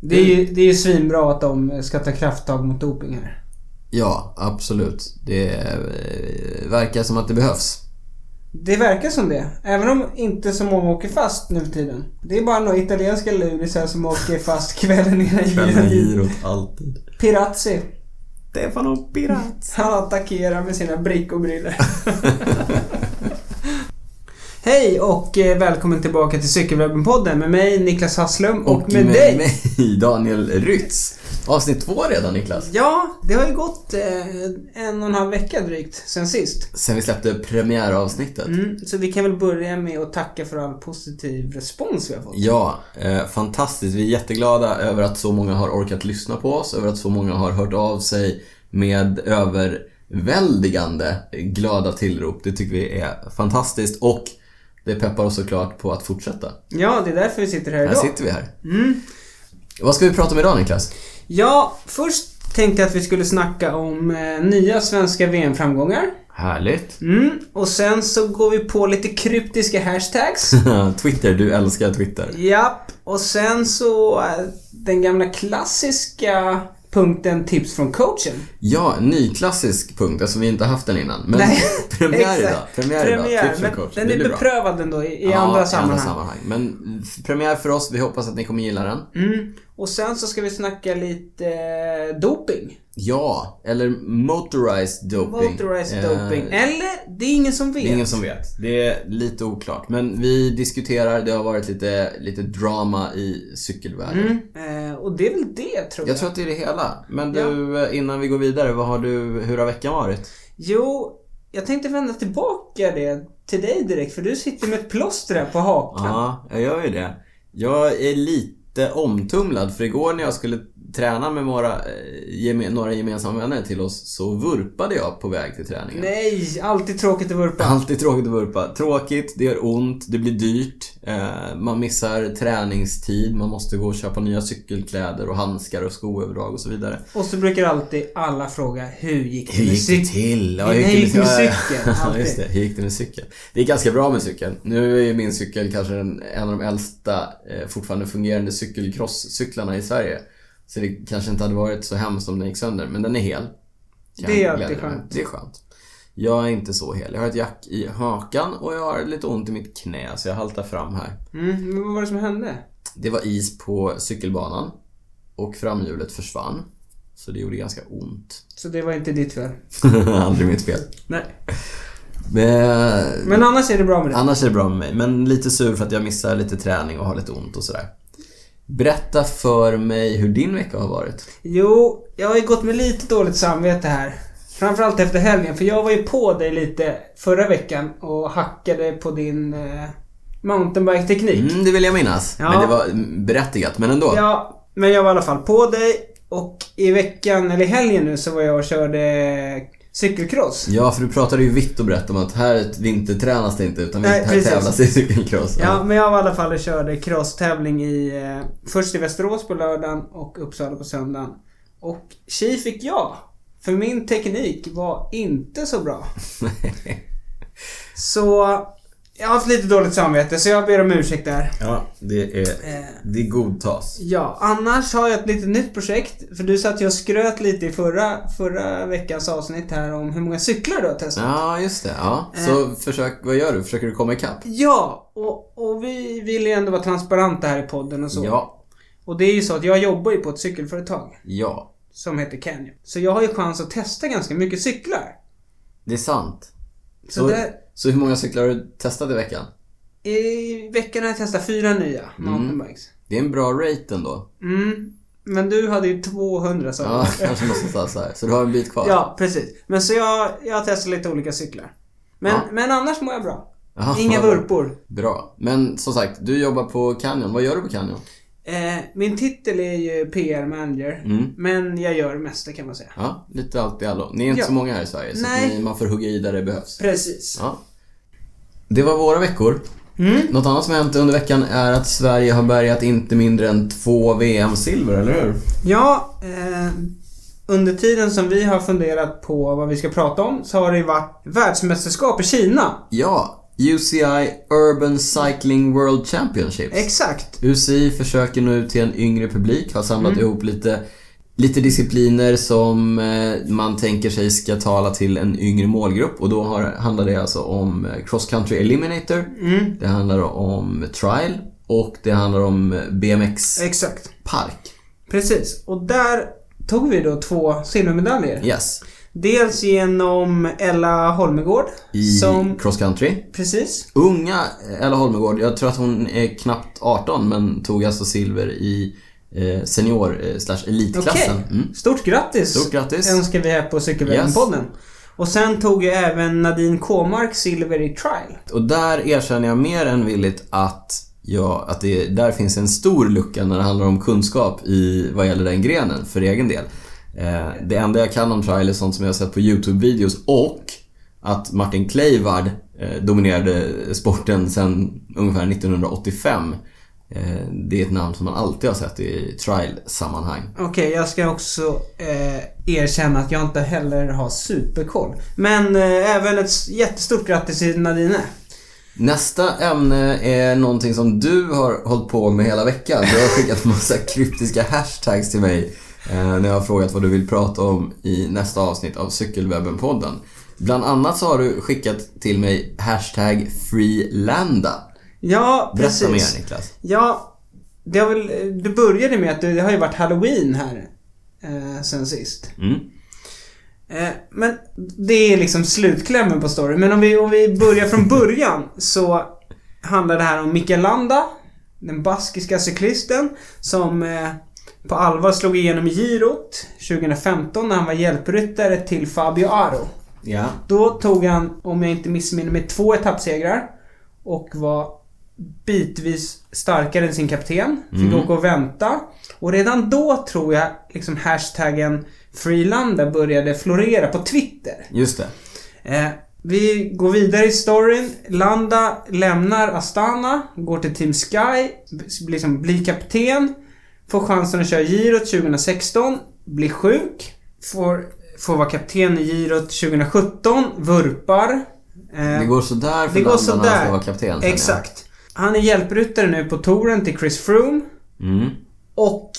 Det är ju det är ju svinbra att de ska ta krafttag mot doping här. Ja, absolut. Det eh, verkar som att det behövs. Det verkar som det. Även om inte så många åker fast nu för tiden. Det är bara några italienska lurisar som åker fast kvällen innan Kvällen girot. girot, alltid. Pirazzi. Stefano Pirat. Han attackerar med sina brickobriller. Hej och eh, välkommen tillbaka till Cykelwebben-podden med mig Niklas Hasslum och, med, dig. mig, Daniel Rytz. Avsnitt två redan, Niklas. Ja, det har ju gått eh, en och en halv vecka drygt sen sist. Sen vi släppte premiäravsnittet. Mm, så vi kan väl börja med att tacka för all positiv respons vi har fått. Ja, eh, fantastiskt. Vi är jätteglada över att så många har orkat lyssna på oss, över att så många har hört av sig med överväldigande glada tillrop. Det tycker vi är fantastiskt och det peppar oss såklart på att fortsätta. Ja, det är därför vi sitter här Här idag. sitter vi här. Mm. Vad ska vi prata om idag, Niklas? Ja, först tänkte jag att vi skulle snacka om eh, nya svenska VM-framgångar. Härligt. Mm, och sen så går vi på lite kryptiska hashtags. Twitter, du älskar Twitter. Japp, och sen så eh, den gamla klassiska punkten tips från coachen. Ja, en ny klassisk punkt, alltså vi har inte haft den innan. Men Nej, premiär idag. Premiär, idag. Premiär, Tips men från coach. den är blir bra. beprövad ändå i, i Ja, andra i sammanhang. andra sammanhang. Men premiär för oss, vi hoppas att ni kommer gilla den. Mm. Och sen så ska vi snacka lite eh, doping. Ja, eller motorized doping. Motorized Eh, doping. Eller, det är ingen som vet. Det är ingen som vet. Det är lite oklart. Men vi diskuterar, det har varit lite, lite drama i cykelvärlden. Mm. Eh, och det är väl det tror jag. Jag tror att det är det hela. Men du, eh, innan vi går vidare, vad har du, hur har veckan varit? Jo, jag tänkte vända tillbaka det till dig direkt för du sitter med ett plåster här på hakan. Ja, jag gör ju det. Jag är lite omtumlad för igår när jag skulle träna med några, eh, geme, några gemensamma vänner till oss så vurpade jag på väg till träningen. Nej, alltid tråkigt att vurpa. Alltid tråkigt att vurpa. Tråkigt, det gör ont, det blir dyrt. Eh, man missar träningstid, man måste gå och köpa nya cykelkläder och handskar och skoöverdrag och så vidare. Och så brukar alltid alla fråga hur gick det Hur gick det cykeln? till? Ja, hur gick det med cykeln? Ja, just det. Hur gick det med cykeln? Det är ganska bra med cykeln. Nu är ju min cykel kanske den, en av de äldsta eh, fortfarande fungerande cykelcrosscyklarna i Sverige. Så det kanske inte hade varit så hemskt om den gick sönder, men den är hel. Kan Det är alltid skönt. Det är skönt. Jag är inte så hel. Jag har ett jack i hakan och jag har lite ont i mitt knä, så jag haltar fram här. Mm, men vad var det som hände? Det var is på cykelbanan och framhjulet försvann. Så det gjorde ganska ont. Så det var inte ditt fel? Aldrig mitt fel. Nej. Men, Men annars är det bra med det? Annars är det bra med mig, men lite sur för att jag missar lite träning och har lite ont och sådär. Berätta för mig hur din vecka har varit. Jo, jag har ju gått med lite dåligt samvete här. Framförallt efter helgen, för jag var ju på dig lite förra veckan och hackade på din eh, mountainbike-teknik. Mm, det vill jag minnas. Ja. Men det var berättigat, men ändå. Ja, men jag var i alla fall på dig och i veckan, eller i helgen nu, så var jag och körde cykelcross. Ja, för du pratade ju vitt och brett om att här vintertränas det inte utan Nej, här precis. tävlas det i cykelcross. Ja, men jag var i alla fall och körde crosstävling i... Eh, först i Västerås på lördagen och Uppsala på söndagen. Och tji fick jag. För min teknik var inte så bra. Så jag har haft lite dåligt samvete så jag ber om ursäkt där. ja, det är... Eh, Det godtas. ja, annars har jag ett litet nytt projekt. För du satt ju och skröt lite i förra, förra veckans avsnitt här om hur många cyklar du har testat. Ja, just det. Ja. Så försök, vad gör du? Försöker du komma ikapp? Ja, och, och vi vill ju ändå vara transparenta här i podden och så. Ja. Och det är ju så att jag jobbar ju på ett cykelföretag. Ja. Som heter Canyon. Så jag har ju chans att testa ganska mycket cyklar. Det är sant. Så, Så, där, så hur många cyklar har du testat i veckan? i veckan har jag testat fyra nya mountainbikes. Det är en bra rate ändå. Mm. Men du hade ju 200 sa Ja, kanske måste ta så här. Så du har en bit kvar. Ja, precis. Men så jag, jag har testat lite olika cyklar. Men, Ja. men annars mår jag bra. Jaha, Inga vurpor. Bra. Men som sagt, du jobbar på Canyon. Vad gör du på Canyon? Eh, min titel är ju PR-manager. Mm. Men jag gör det mesta kan man säga. Ja, lite allt i allo. Ni är inte Ja. så många här i Sverige, så ni, man får hugga i där det behövs. Precis. Ja. Det var våra veckor. Mm. Något annat som har hänt under veckan är att Sverige har bärgat inte mindre än två VM-silver, eller hur? Ja, eh, under tiden som vi har funderat på vad vi ska prata om så har det ju varit världsmästerskap i Kina. Ja, UCI Urban Cycling World Championships. Exakt. UCI försöker nå ut till en yngre publik, har samlat ihop lite, lite discipliner som eh, man tänker sig ska tala till en yngre målgrupp. Och då har, handlar det alltså om eh, Cross Country Eliminator, det handlar om Trial och det handlar om eh, BMX Exakt. Park. Precis. Och där tog vi då två silvermedaljer. Yes. Dels genom Ella Holmegård. I Som... Cross Country. Precis. Unga Ella Holmegård, jag tror att hon är knappt 18 men tog alltså silver i eh, senior eh, slash elitklassen. Mm. Stort grattis. Stort grattis. Önskar vi här på Cykelwebben-podden. Och sen tog ju även Nadine Kåmark silver i trial. Och där erkänner jag mer än villigt att, ja, att det, där finns en stor lucka när det handlar om kunskap i vad gäller den grenen för egen del. Eh, det enda jag kan om trial är sånt som jag har sett på YouTube-videos och att Martin Kleivard eh, dominerade sporten sedan ungefär 1985. Eh, det är ett namn som man alltid har sett i trial-sammanhang. Okej, jag ska också eh, erkänna att jag inte heller har superkoll. Men eh, även ett jättestort grattis till Nadine. Nästa ämne är någonting som du har hållit på med hela veckan. Du har skickat massa kryptiska hashtags till mig när jag har frågat vad du vill prata om i nästa avsnitt av Cykelwebben-podden. Bland annat så har du skickat till mig hashtag freelanda. Ja, Berätta precis. mer Niklas. Ja, det har väl... Du började med att det, det har ju varit Halloween här eh, sen sist. Mm. Eh, men det är liksom slutklämmen på storyn. Men om vi, om vi börjar från början så handlar det här om Mikael Landa, den baskiska cyklisten som eh, på allvar slog igenom i girot 2015 när han var hjälpryttare till Fabio Aro. Ja. Då tog han, om jag inte missminner mig, två etappsegrar och var bitvis starkare än sin kapten. Fick Mm. åka och vänta. Och redan då tror jag liksom hashtaggen Freelanda började florera på Twitter. Just det. Eh, vi går vidare i storyn. Landa lämnar Astana, går till Team Sky, liksom blir kapten. Får chansen att köra girot 2016, blir sjuk. Får, får vara kapten i girot 2017, vurpar. Eh, Det går sådär för det går Landa när han sådär. ska vara kapten sen, Exakt. Han är hjälpryttare nu på touren till Chris Froome. Ja. Mm. Och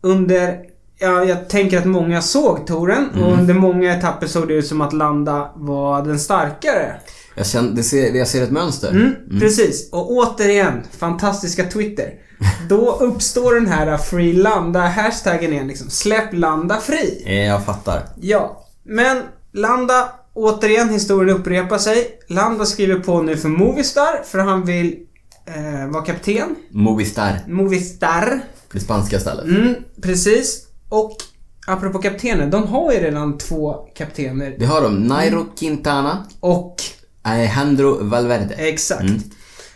under... Ja, jag tänker att många såg touren Mm. och under många etapper såg det ut som att Landa var den starkare. Jag, känner, ser, jag ser ett mönster. Mm, Precis. Och återigen, fantastiska Twitter. Då uppstår den här Free Landa-hashtaggen igen liksom. Släpp Landa fri. Eh, Jag fattar. Ja, men Landa, återigen, historien upprepar sig. Landa skriver på nu för Movistar för han vill eh, vara kapten. Movistar. Movistar. Det spanska stället. Mm, precis. Och apropå kaptener, de har ju redan två kaptener. Det har de. Nairo Quintana, Och, Alejandro Valverde. exakt. Mm.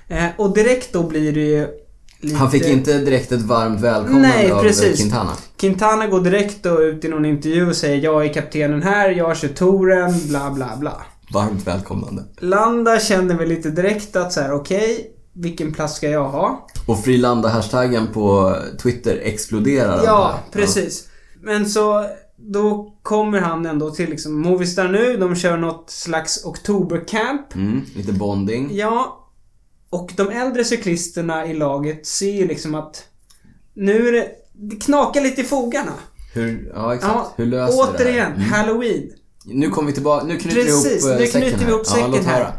Eh, och direkt då blir det ju lite... Han fick inte direkt ett varmt välkomnande Nej, av precis. Quintana. Quintana går direkt då ut i någon intervju och säger jag är kaptenen här, jag kör touren, bla bla bla. Varmt välkomnande. Landa känner väl lite direkt att så här: okej, vilken plats ska jag ha? Och Frilanda-hashtaggen på Twitter exploderar. Ja, precis. Men så, då kommer han ändå till liksom Movistar nu. De kör något slags oktobercamp. Ja. Mm, lite bonding. Ja. Och de äldre cyklisterna i laget ser ju liksom att nu är det, det knakar lite i fogarna. Hur, ja, exakt. Ja, Hur löser vi det återigen, här? Mm. Halloween. Nu kommer vi tillbaka, nu knyter Precis, vi ihop eh, nu säcken knyter vi ihop Ja, säcken låt här.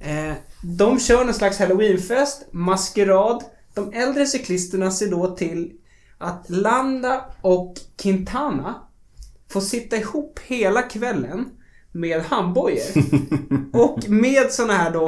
höra. Eh, de kör någon slags halloweenfest, maskerad. De äldre cyklisterna ser då till att Landa och Quintana får sitta ihop hela kvällen med handbojor. och med såna här då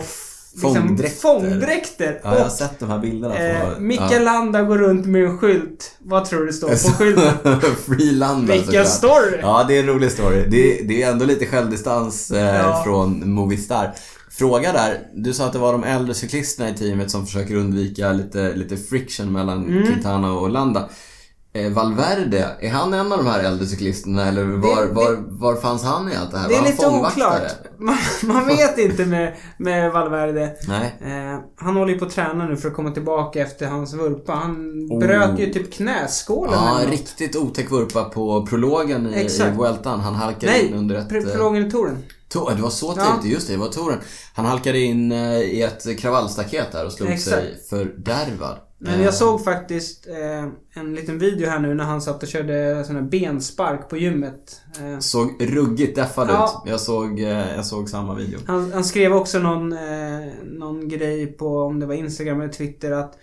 liksom, Fångdräkter. fångdräkter. Ja, jag har sett de här bilderna eh, på... Mikael Landa går runt med en skylt. Vad tror du det står på skylten? Freelanda Vilken såklart. story! Ja, det är en rolig story. Det, det är ändå lite självdistans eh, Ja. från Movistar. Fråga där. Du sa att det var de äldre cyklisterna i teamet som försöker undvika lite, lite friction mellan Mm. Quintana och Landa. Eh, Valverde, är han en av de här äldre cyklisterna eller var, det- var, var fanns han i allt det här? Det är lite oklart. Man, man vet inte med, med Valverde. Nej. Eh, han håller ju på att träna nu för att komma tillbaka efter hans vurpa. Han Oh. bröt ju typ knäskålen Ja, riktigt otäck vurpa på prologen i, i. Vueltan. Han halkade in Nej, under ett... eh, prologen i touren. To- det var så Ja. tidigt, just det, det var touren. Han halkade in eh, i ett kravallstaket där och slog Exakt. sig fördärvad. Men jag såg faktiskt eh, en liten video här nu när han satt och körde sån här benspark på gymmet. Eh, Såg ruggigt deffad Ja. ut. Jag såg, eh, jag såg samma video. han, han skrev också någon, någon grej på, om det var Instagram eller Twitter, att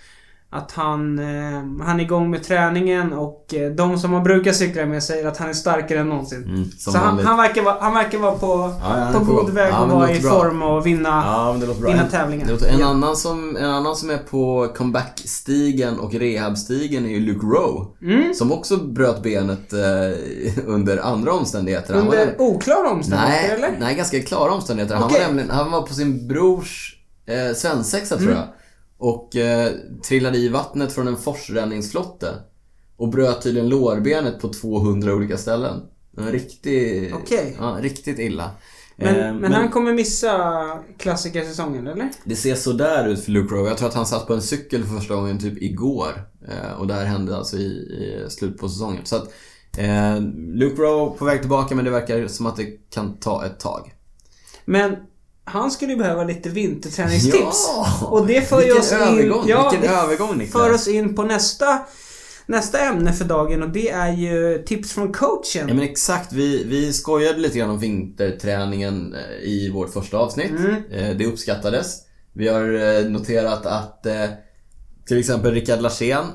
att han, eh, han är igång med träningen och eh, de som han brukar cykla med säger att han är starkare än någonsin. Mm, Så han, han, verkar vara, han verkar vara på, Ja, han är på på god gång. väg Ja, att vara i bra. form och vinna, Ja, vinna tävlingar. Låter, en, Ja. annan som, en annan som är på comeback-stigen och rehab-stigen är ju Luke Rowe. Mm. Som också bröt benet eh, under andra omständigheter. Han var Under nämligen- oklara omständigheter nej, eller? nej, ganska klara omständigheter. Han, Okej. var nämligen, han var på sin brors eh, svensexa tror Mm. jag. Och eh, trillade i vattnet från en forsränningsflotte. Och bröt tydligen lårbenet på 200 olika ställen. En riktig, Okej. ja, riktigt illa. Men, Eh, men, han kommer missa klassikersäsongen eller? Det ser sådär ut för Luke Rowe. Jag tror att han satt på en cykel för första gången typ igår. Eh, och det här hände alltså i, i slutet på säsongen. Så att eh, Luke Rowe på väg tillbaka men det verkar som att det kan ta ett tag. Men han skulle ju behöva lite vinterträningstips. Ja! Och det för Vilken oss övergång, in, ja, vilken övergång Niklas. för oss in på nästa, nästa ämne för dagen och det är ju tips från coachen. Ja men exakt, vi, vi skojade lite grann om vinterträningen eh, i vårt första avsnitt. Mm. Eh, Det uppskattades. Vi har eh, noterat att till exempel Rickard Larsén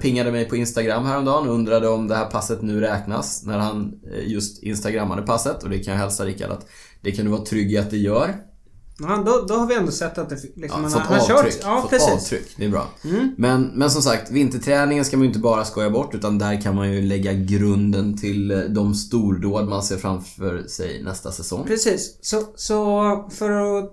pingade mig på Instagram häromdagen och undrade om det här passet nu räknas när han just instagrammade passet. Och det kan jag hälsa Rickard att det kan du vara trygg i att det gör. Ja, då, då har vi ändå sett att det liksom, Ja, han, fått han avtryck. kört. Ja, fått precis. avtryck. Det är bra. Mm. Men, men som sagt, vinterträningen ska man ju inte bara skoja bort utan där kan man ju lägga grunden till eh, de stordåd man ser framför sig nästa säsong. Precis. Så, så för att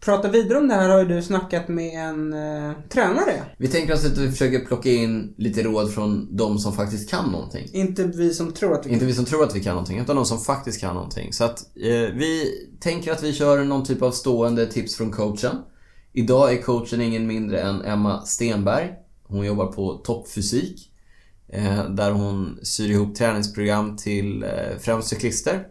prata vidare om det här har ju du snackat med en eh, tränare. Vi tänker oss att vi försöker plocka in lite råd från de som faktiskt kan någonting. Inte vi som tror att vi Inte vi som tror att vi kan någonting, utan de som faktiskt kan någonting. Så att eh, vi tänker att vi kör någon typ av stående tips från coachen. Idag är coachen ingen mindre än Emma Stenberg. Hon jobbar på Toppfysik. Eh, där hon syr ihop träningsprogram till eh, främst cyklister.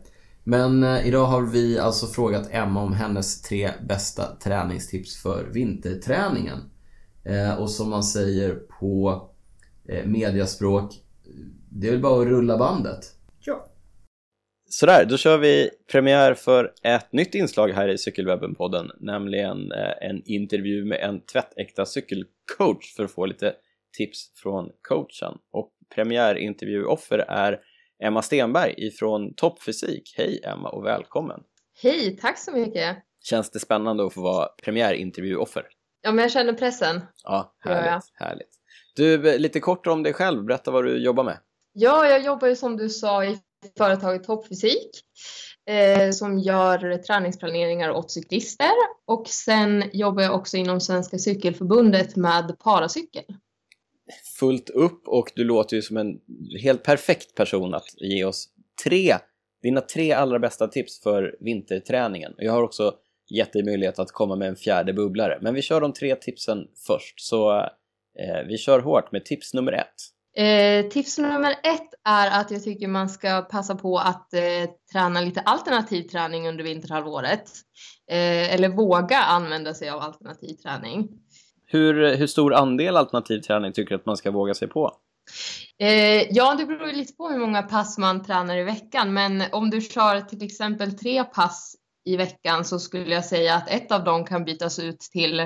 Men eh, idag har vi alltså frågat Emma om hennes tre bästa träningstips för vinterträningen. Eh, och som man säger på eh, mediaspråk, det är väl bara att rulla bandet. Ja. Sådär, då kör vi premiär för ett nytt inslag här i Cykelwebben-podden, nämligen en intervju med en tvättäkta cykelcoach för att få lite tips från coachen. Och premiärintervjuoffer är Emma Stenberg ifrån Toppfysik. Hej Emma och välkommen! Hej, tack så mycket. Känns det spännande att få vara premiärintervjuoffer? Ja, men jag känner pressen. Ja, Ja, ja. härligt, härligt. Du, eh, lite kort om dig själv, berätta vad du jobbar med. Ja, jag jobbar ju som du sa i företaget Toppfysik eh, som gör träningsplaneringar åt cyklister och sen jobbar jag också inom Svenska Cykelförbundet med paracykel fullt upp och du låter ju som en helt perfekt person att ge oss tre, dina tre allra bästa tips för vinterträningen. Jag har också gett dig möjlighet att komma med en fjärde bubblare. Men vi kör de tre tipsen först, så eh, vi kör hårt med tips nummer ett. Eh, tips nummer ett är att jag tycker man ska passa på att eh, träna lite alternativ träning under vinterhalvåret. Eh, eller våga använda sig av alternativ träning. Hur, hur stor andel alternativ träning tycker du att man ska våga sig på? Eh, ja, det beror ju lite på hur många pass man tränar i veckan, men om du kör till exempel tre pass i veckan så skulle jag säga att ett av dem kan bytas ut till,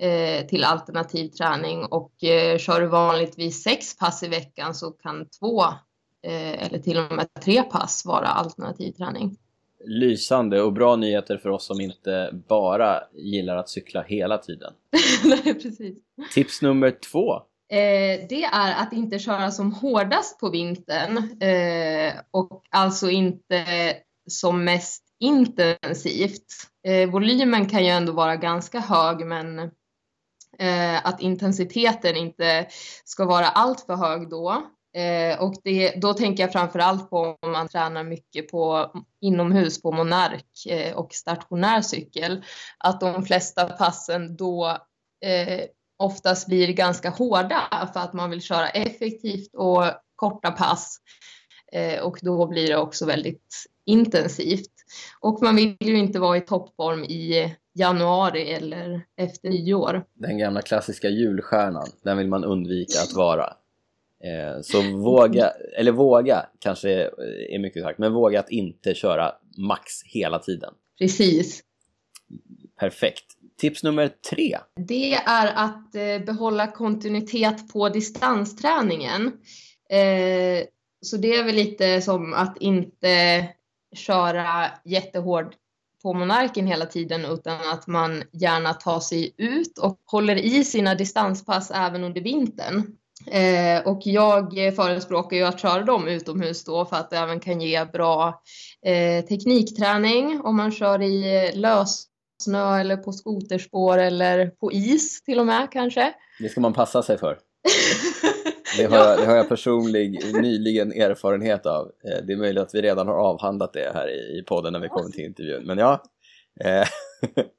eh, till alternativ träning och eh, kör du vanligtvis sex pass i veckan så kan två eh, eller till och med tre pass vara alternativ träning. Lysande och bra nyheter för oss som inte bara gillar att cykla hela tiden. Nej, precis. Tips nummer två. Eh, det är att inte köra som hårdast på vintern eh, och alltså inte som mest intensivt. Eh, volymen kan ju ändå vara ganska hög men eh, att intensiteten inte ska vara alltför hög då. Eh, och det, då tänker jag framför allt på om man tränar mycket på inomhus på monark eh, och stationär cykel. Att de flesta passen då eh, oftast blir ganska hårda för att man vill köra effektivt och korta pass. Eh, och då blir det också väldigt intensivt. Och man vill ju inte vara i toppform i januari eller efter nyår. Den gamla klassiska julstjärnan, den vill man undvika att vara. Eh, så våga, eller våga kanske är mycket sagt, men våga att inte köra max hela tiden. Precis. Perfekt. Tips nummer tre. Det är att eh, behålla kontinuitet på distansträningen. Eh, så det är väl lite som att inte köra jättehårt på monarken hela tiden utan att man gärna tar sig ut och håller i sina distanspass även under vintern. Eh, och jag förespråkar ju att köra dem utomhus då för att det även kan ge bra eh, teknikträning om man kör i lössnö eller på skoterspår eller på is till och med kanske. Det ska man passa sig för. Det har, jag, det har jag personlig nyligen erfarenhet av. Eh, det är möjligt att vi redan har avhandlat det här i podden när vi kommer till intervjun. Men ja, eh, Okej,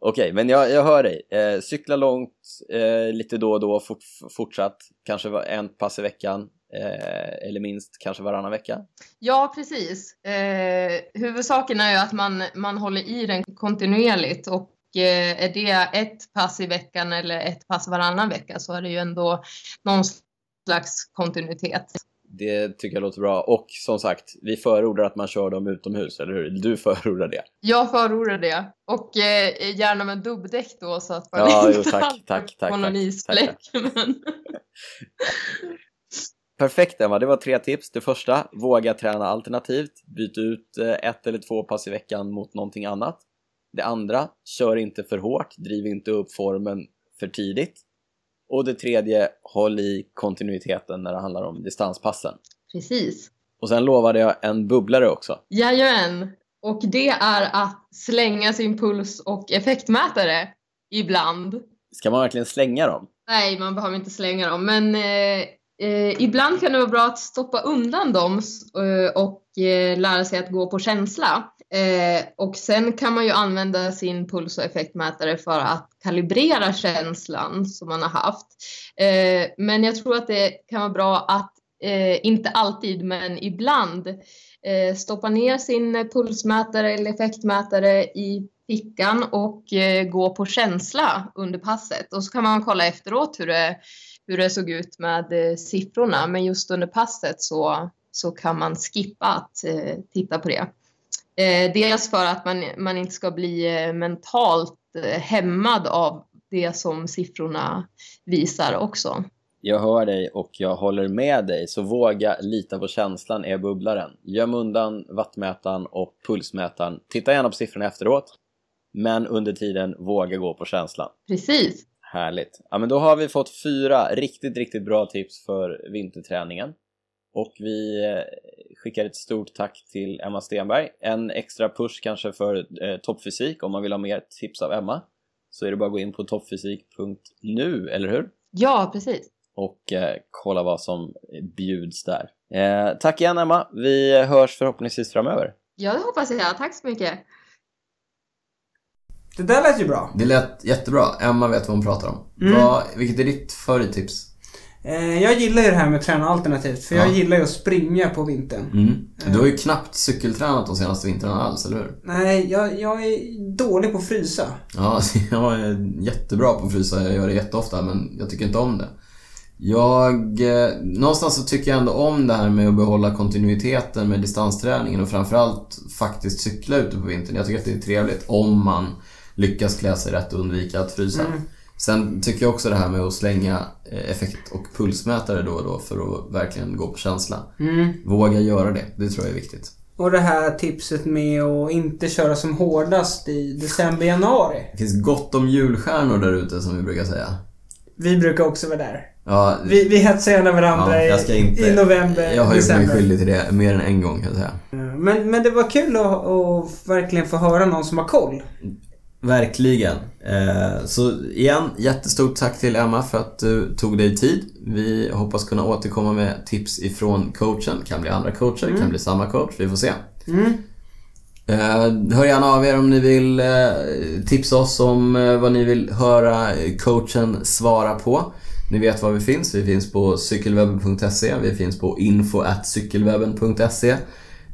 okay, men jag, jag hör dig. Eh, cykla långt eh, lite då och då fort, fortsatt. Kanske en pass i veckan. Eh, eller minst kanske varannan vecka. Ja, precis. Eh, huvudsaken är ju att man, man håller i den kontinuerligt och eh, är det ett pass i veckan eller ett pass varannan vecka så är det ju ändå någon slags kontinuitet. Det tycker jag låter bra. Och som sagt, vi förordar att man kör dem utomhus, eller hur? Du förordar det. Jag förordar det. Och eh, gärna med dubbdäck då så att man ja, inte jo, tack, tack, tack, får någon isfläck. Perfekt Emma, det var tre tips. Det första, våga träna alternativt. Byt ut eh, ett eller två pass i veckan mot någonting annat. Det andra, kör inte för hårt, driv inte upp formen för tidigt. Och det tredje, håll i kontinuiteten när det handlar om distanspassen. Precis. Och sen lovade jag en bubblare också. Jajamän. Och det är att slänga sin puls och effektmätare ibland. Ska man verkligen slänga dem? Nej, man behöver inte slänga dem, men eh, eh, ibland kan det vara bra att stoppa undan dem eh, och eh, lära sig att gå på känsla. Eh, och sen kan man ju använda sin puls och effektmätare för att kalibrera känslan som man har haft. Eh, men jag tror att det kan vara bra att, eh, inte alltid, men ibland eh, stoppa ner sin pulsmätare eller effektmätare i fickan och eh, gå på känsla under passet. Och så kan man kolla efteråt hur det, hur det såg ut med eh, siffrorna. Men just under passet så, så kan man skippa att eh, titta på det. Eh, dels för att man, man inte ska bli eh, mentalt eh, hämmad av det som siffrorna visar också. Jag hör dig och jag håller med dig, så våga lita på känslan är bubblaren. Göm undan vattmätaren och pulsmätaren. Titta gärna på siffrorna efteråt, men under tiden våga gå på känslan. Precis. Härligt. Ja, men då har vi fått fyra riktigt, riktigt bra tips för vinterträningen. Och vi eh, skickar ett stort tack till Emma Stenberg. En extra push kanske för eh, toppfysik om man vill ha mer tips av Emma. Så är det bara att gå in på toppfysik.nu, eller hur? Ja, precis. Och eh, kolla vad som bjuds där. Eh, tack igen Emma. Vi hörs förhoppningsvis framöver. Ja, det hoppas jag. Tack så mycket. Det där lät ju bra. Det lät jättebra. Emma vet vad hon pratar om. Mm. Vad, vilket är ditt favorittips? Eh, jag gillar ju det här med att träna alternativt. För ja. jag gillar ju att springa på vintern. Mm. Du har ju knappt cykeltränat de senaste vintrarna alls, eller hur? Nej, jag, jag är dålig på att frysa. Ja, jag är jättebra på att frysa. Jag gör det jätteofta, men jag tycker inte om det. Jag... Eh, någonstans så tycker jag ändå om det här med att behålla kontinuiteten med distansträningen och framförallt faktiskt cykla ute på vintern. Jag tycker att det är trevligt om man lyckas klä sig rätt och undvika att frysa. Mm. Sen tycker jag också det här med att slänga eh, effekt och pulsmätare då och då för att verkligen gå på känsla. Mm. Våga göra det, det tror jag är viktigt. Och det här tipset med att inte köra som hårdast i december, januari. Det finns gott om julstjärnor där ute som vi brukar säga. Vi brukar också vara där. Ja, vi, vi hetsar gärna varandra ja, i, november, Jag har gjort mig skyldig till det mer än en gång kan jag säga. Men, men det var kul att, att verkligen få höra någon som har koll. Verkligen. Eh, så igen, jättestort tack till Emma för att du tog dig tid. Vi hoppas kunna återkomma med tips ifrån coachen. Kan bli andra coacher, mm. kan bli samma coach. Vi får se. Mm. Eh, hör gärna av er om ni vill eh, tipsa oss om vad ni vill höra coachen svara på. Ni vet var vi finns. Vi finns på cykelwebben.se. Vi finns på info.cykelwebben.se.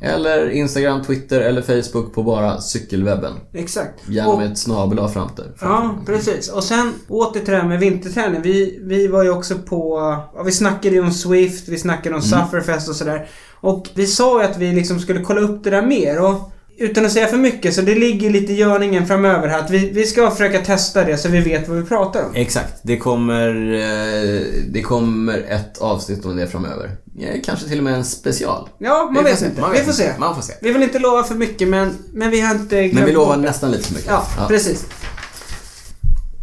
Eller Instagram, Twitter eller Facebook på bara cykelwebben. Exakt. Gärna med ett snabel framför. Ja, precis. Och sen åter till det här med vinterträning. Vi, vi var ju också på... Ja, vi snackade ju om Swift, vi snackade om Sufferfest och sådär. Och vi sa ju att vi liksom skulle kolla upp det där mer. Och utan att säga för mycket, så det ligger lite i görningen framöver här. Att vi, vi ska försöka testa det så vi vet vad vi pratar om. Exakt. Det kommer, eh, det kommer ett avsnitt om det framöver. Kanske till och med en special. Ja, man Vi vet inte. Man vi får se. Man får se. Vi vill inte lova för mycket men, men vi har inte glömt Men vi lovar nästan lite för mycket. Ja, precis.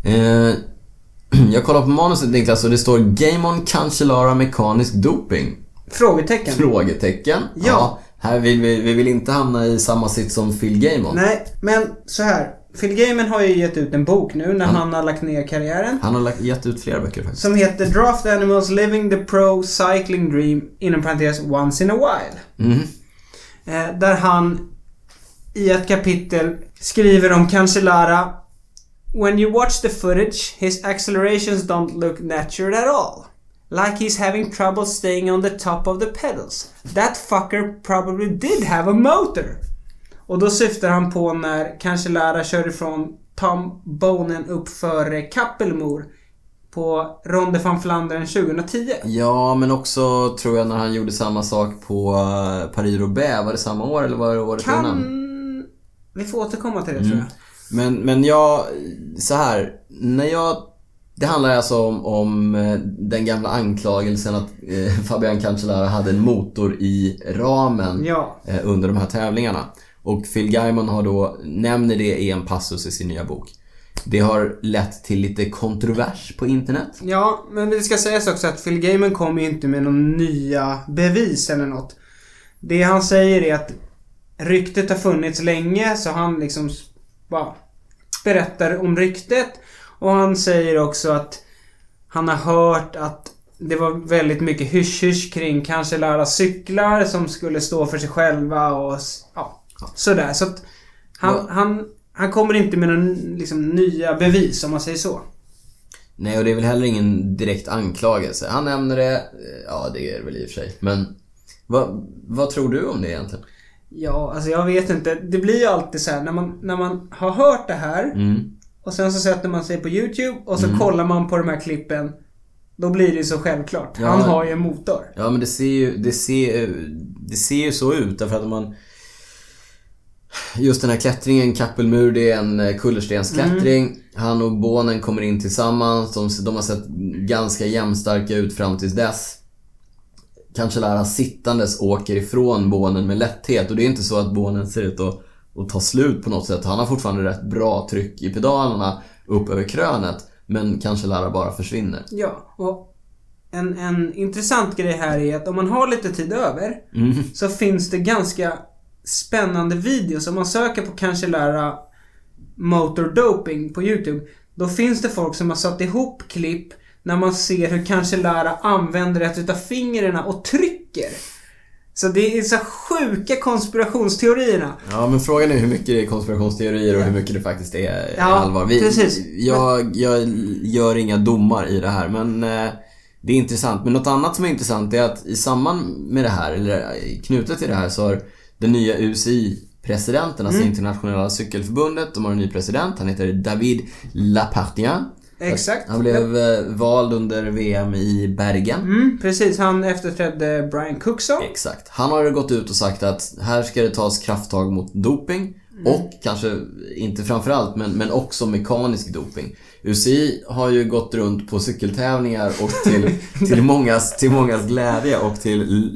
Eh, jag kollar på manuset Niklas och det står Game on Cancellara mekanisk doping? Frågetecken. Frågetecken. Ja. Här vill vi, vi vill inte hamna i samma sitt som Phil Gamon. Nej, men så här. Phil Gaiman har ju gett ut en bok nu när Han- han har lagt ner karriären. Han har lagt, gett ut flera böcker faktiskt. Som heter Draft Animals Living the Pro Cycling Dream inom parentes Once in a While. Mhm. Eh, där han i ett kapitel skriver om Cancellara When you watch the footage, his accelerations don't look natural at all. Like he's having trouble staying on the top of the pedals. That fucker probably did have a motor. Och då syftar han på när Cancellara kör ifrån Tom Bonen upp för eh, Kappelmor på Ronde van Flandern 2010. Ja, men också tror jag när han gjorde samma sak på uh, Paris-Roubaix. Var det samma år eller var det året Kan... innan? Vi får återkomma till det Mm. tror jag. Men, men jag, så här, när jag... Det handlar alltså om, om eh, den gamla anklagelsen att eh, Fabian Cancellara hade en motor i ramen Ja. eh, under de här tävlingarna. Och Phil Gaimon har då, nämner det i en passus i sin nya bok. Det har lett till lite kontrovers på internet. Ja, men det ska sägas också att Phil Gaiman kommer ju inte med några nya bevis eller något. Det han säger är att ryktet har funnits länge så han liksom bara berättar om ryktet. Och han säger också att han har hört att det var väldigt mycket hysch-hysch kring kanske lära cyklar som skulle stå för sig själva och ja, sådär. Så att han, Ja. han, han kommer inte med några liksom, nya bevis om man säger så. Nej, och det är väl heller ingen direkt anklagelse. Han nämner det, ja det är det väl i och för sig. Men vad, vad tror du om det egentligen? Ja, alltså jag vet inte. Det blir ju alltid så här när man, när man har hört det här Mm. Och sen så sätter man sig på YouTube och så kollar man på de här klippen. Då blir det ju så självklart. Ja. Han har ju en motor. Ja men det ser ju, det ser, det ser ju så ut därför att om man... Just den här klättringen, Kappelmur, det är en eh, kullerstensklättring. Han och Bonen kommer in tillsammans. De, de har sett ganska jämnstarka ut fram tills dess. Kanske lära sittandes åker ifrån Bonen med lätthet. Och det är inte så att Bonen ser ut att, att ta slut på något sätt. Han har fortfarande rätt bra tryck i pedalerna upp över krönet. Men kanske lära bara försvinner. Ja, och en, en intressant grej här är att om man har lite tid över Mm. så finns det ganska spännande videos. Om man söker på kanske lära motor doping på YouTube. Då finns det folk som har satt ihop klipp när man ser hur kanske lära använder ett utav fingrarna och trycker. Så det är så sjuka konspirationsteorierna. Ja, men frågan är hur mycket det är konspirationsteorier och hur mycket det faktiskt är Ja, allvar. Vi, precis. Jag, jag gör inga domar i det här, men eh, det är intressant. Men något annat som är intressant är att i samband med det här, eller eh, knutet till det här, så har den nya UCI-presidenten, alltså Mm. internationella cykelförbundet, de har en ny president. Han heter David Lapartien. Exakt. Han blev eh, vald under VM i Bergen. Mm, precis. Han efterträdde Brian Cookson. Exakt. Han har gått ut och sagt att här ska det tas krafttag mot doping. Mm. Och kanske, inte framförallt, men, men också mekanisk doping. UCI har ju gått runt på cykeltävlingar och till, till, mångas, till mångas glädje och till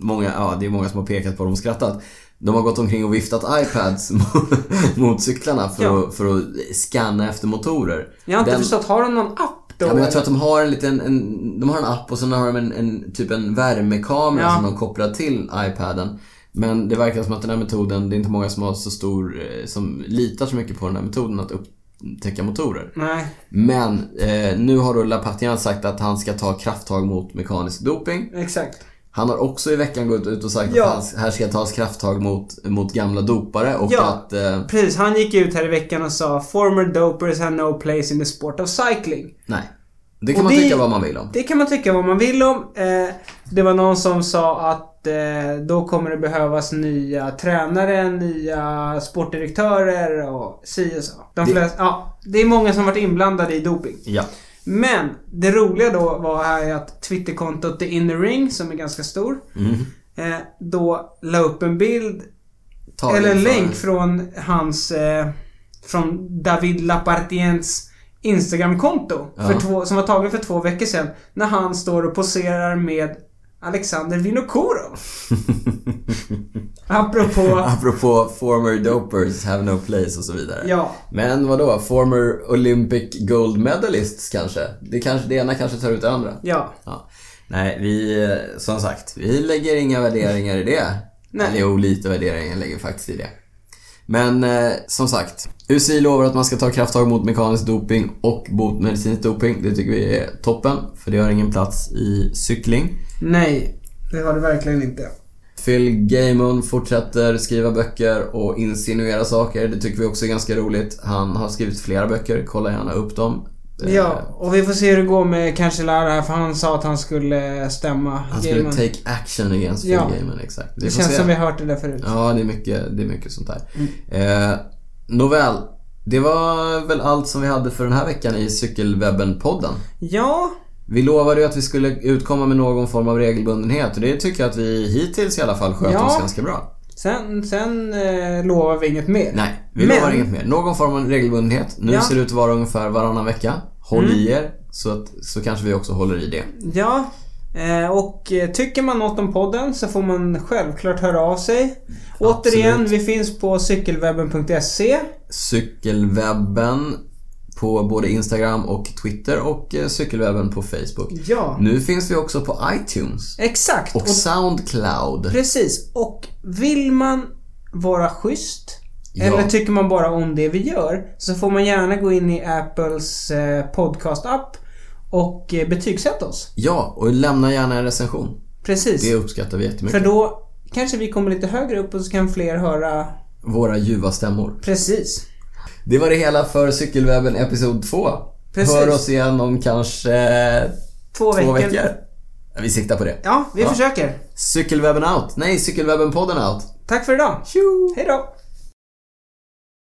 många, ja det är många som har pekat på dem och skrattat. De har gått omkring och viftat iPads mot, cyklarna för, Ja. att, för att scanna efter motorer. Jag har inte Den- förstått, har de någon app då? Ja, men jag tror att de har en liten, en, de har en app och sen har de en, en typ en värmekamera Ja. som de kopplar till iPaden. Men det verkar som att den här metoden, det är inte många som har så stor, eh, som litar så mycket på den här metoden att upptäcka motorer. Nej. Men eh, nu har då Lapartien sagt att han ska ta krafttag mot mekanisk doping. Exakt. Han har också i veckan gått ut och sagt Ja. att han, här ska tas krafttag mot, mot gamla dopare och Ja. att... Eh, Precis, han gick ut här i veckan och sa “Former dopers have no place in the sport of cycling”. nej. Det kan Och man det- tycka vad man vill om. Det kan man tycka vad man vill om. Eh, det var någon som sa att eh, då kommer det behövas nya tränare, nya sportdirektörer och si och så. De Det- flesta, ja, det är många som varit inblandade i doping. Ja. Men det roliga då var här att Twitterkontot The Inner Ring, som är ganska stor, Mm. eh, då la upp en bild, Tagen eller en länk från hans, eh, från David Lapartiens Instagramkonto. Ja. För två, som var tagen för två veckor sedan. När han står och poserar med Alexander Vinokurov. Apropå... Apropå former dopers have no place och så vidare. Ja. Men vad då? Former Olympic gold medalists kanske? Det, kanske? det ena kanske tar ut det andra. Ja. Ja. Nej, vi, som sagt, vi lägger inga värderingar i det. Nej. Eller jo, lite värderingar lägger vi faktiskt i det. Men eh, som sagt, UCI lovar att man ska ta krafttag mot mekanisk doping och mot medicinsk doping. Det tycker vi är toppen, för det har ingen plats i cykling. Nej, det har det verkligen inte. Phil Gaimon fortsätter skriva böcker och insinuera saker. Det tycker vi också är ganska roligt. Han har skrivit flera böcker, kolla gärna upp dem. Eh, Ja, och vi får se hur det går med Cancellara här för han sa att han skulle stämma Han skulle Gaiman. take action against Phil Ja. Exakt. Vi Det känns se. som vi har hört det där förut. Ja, det är mycket, det är mycket sånt där. Mm. Eh, nåväl, det var väl allt som vi hade för den här veckan i Cykelwebben-podden. Ja, Vi lovade ju att vi skulle utkomma med någon form av regelbundenhet och det tycker jag att vi hittills i alla fall sköter Ja. oss ganska bra. sen, sen eh, lovar vi inget mer. Nej, vi Men- lovar inget mer. Någon form av regelbundenhet. Nu Ja. ser det ut att vara ungefär varannan vecka. Håll Mm. i er, så, att, så kanske vi också håller i det. Ja, och eh, tycker man något om podden så får man självklart höra av sig. Återigen, vi finns på cykelwebben.se. Cykelwebben på både Instagram och Twitter och eh, Cykelwebben på Facebook. Ja, Nu finns vi också på iTunes. exakt. Och Och, Soundcloud. precis. Och vill man vara schysst Ja. eller tycker man bara om det vi gör så får man gärna gå in i Apples eh, podcast-app och eh, betygsätta oss. Ja, och lämna gärna en recension. Precis. Det uppskattar vi jättemycket. För då kanske vi kommer lite högre upp och så kan fler höra Våra ljuva stämmor. precis. Det var det hela för Cykelwebben Episod 2. Precis. Hör oss igen om kanske Två, två veckor. veckor. Vi siktar på det. Ja, vi Ja. försöker. Cykelwebben out. Nej, Cykelwebben-podden out. Tack för idag. Tjo! Hej då.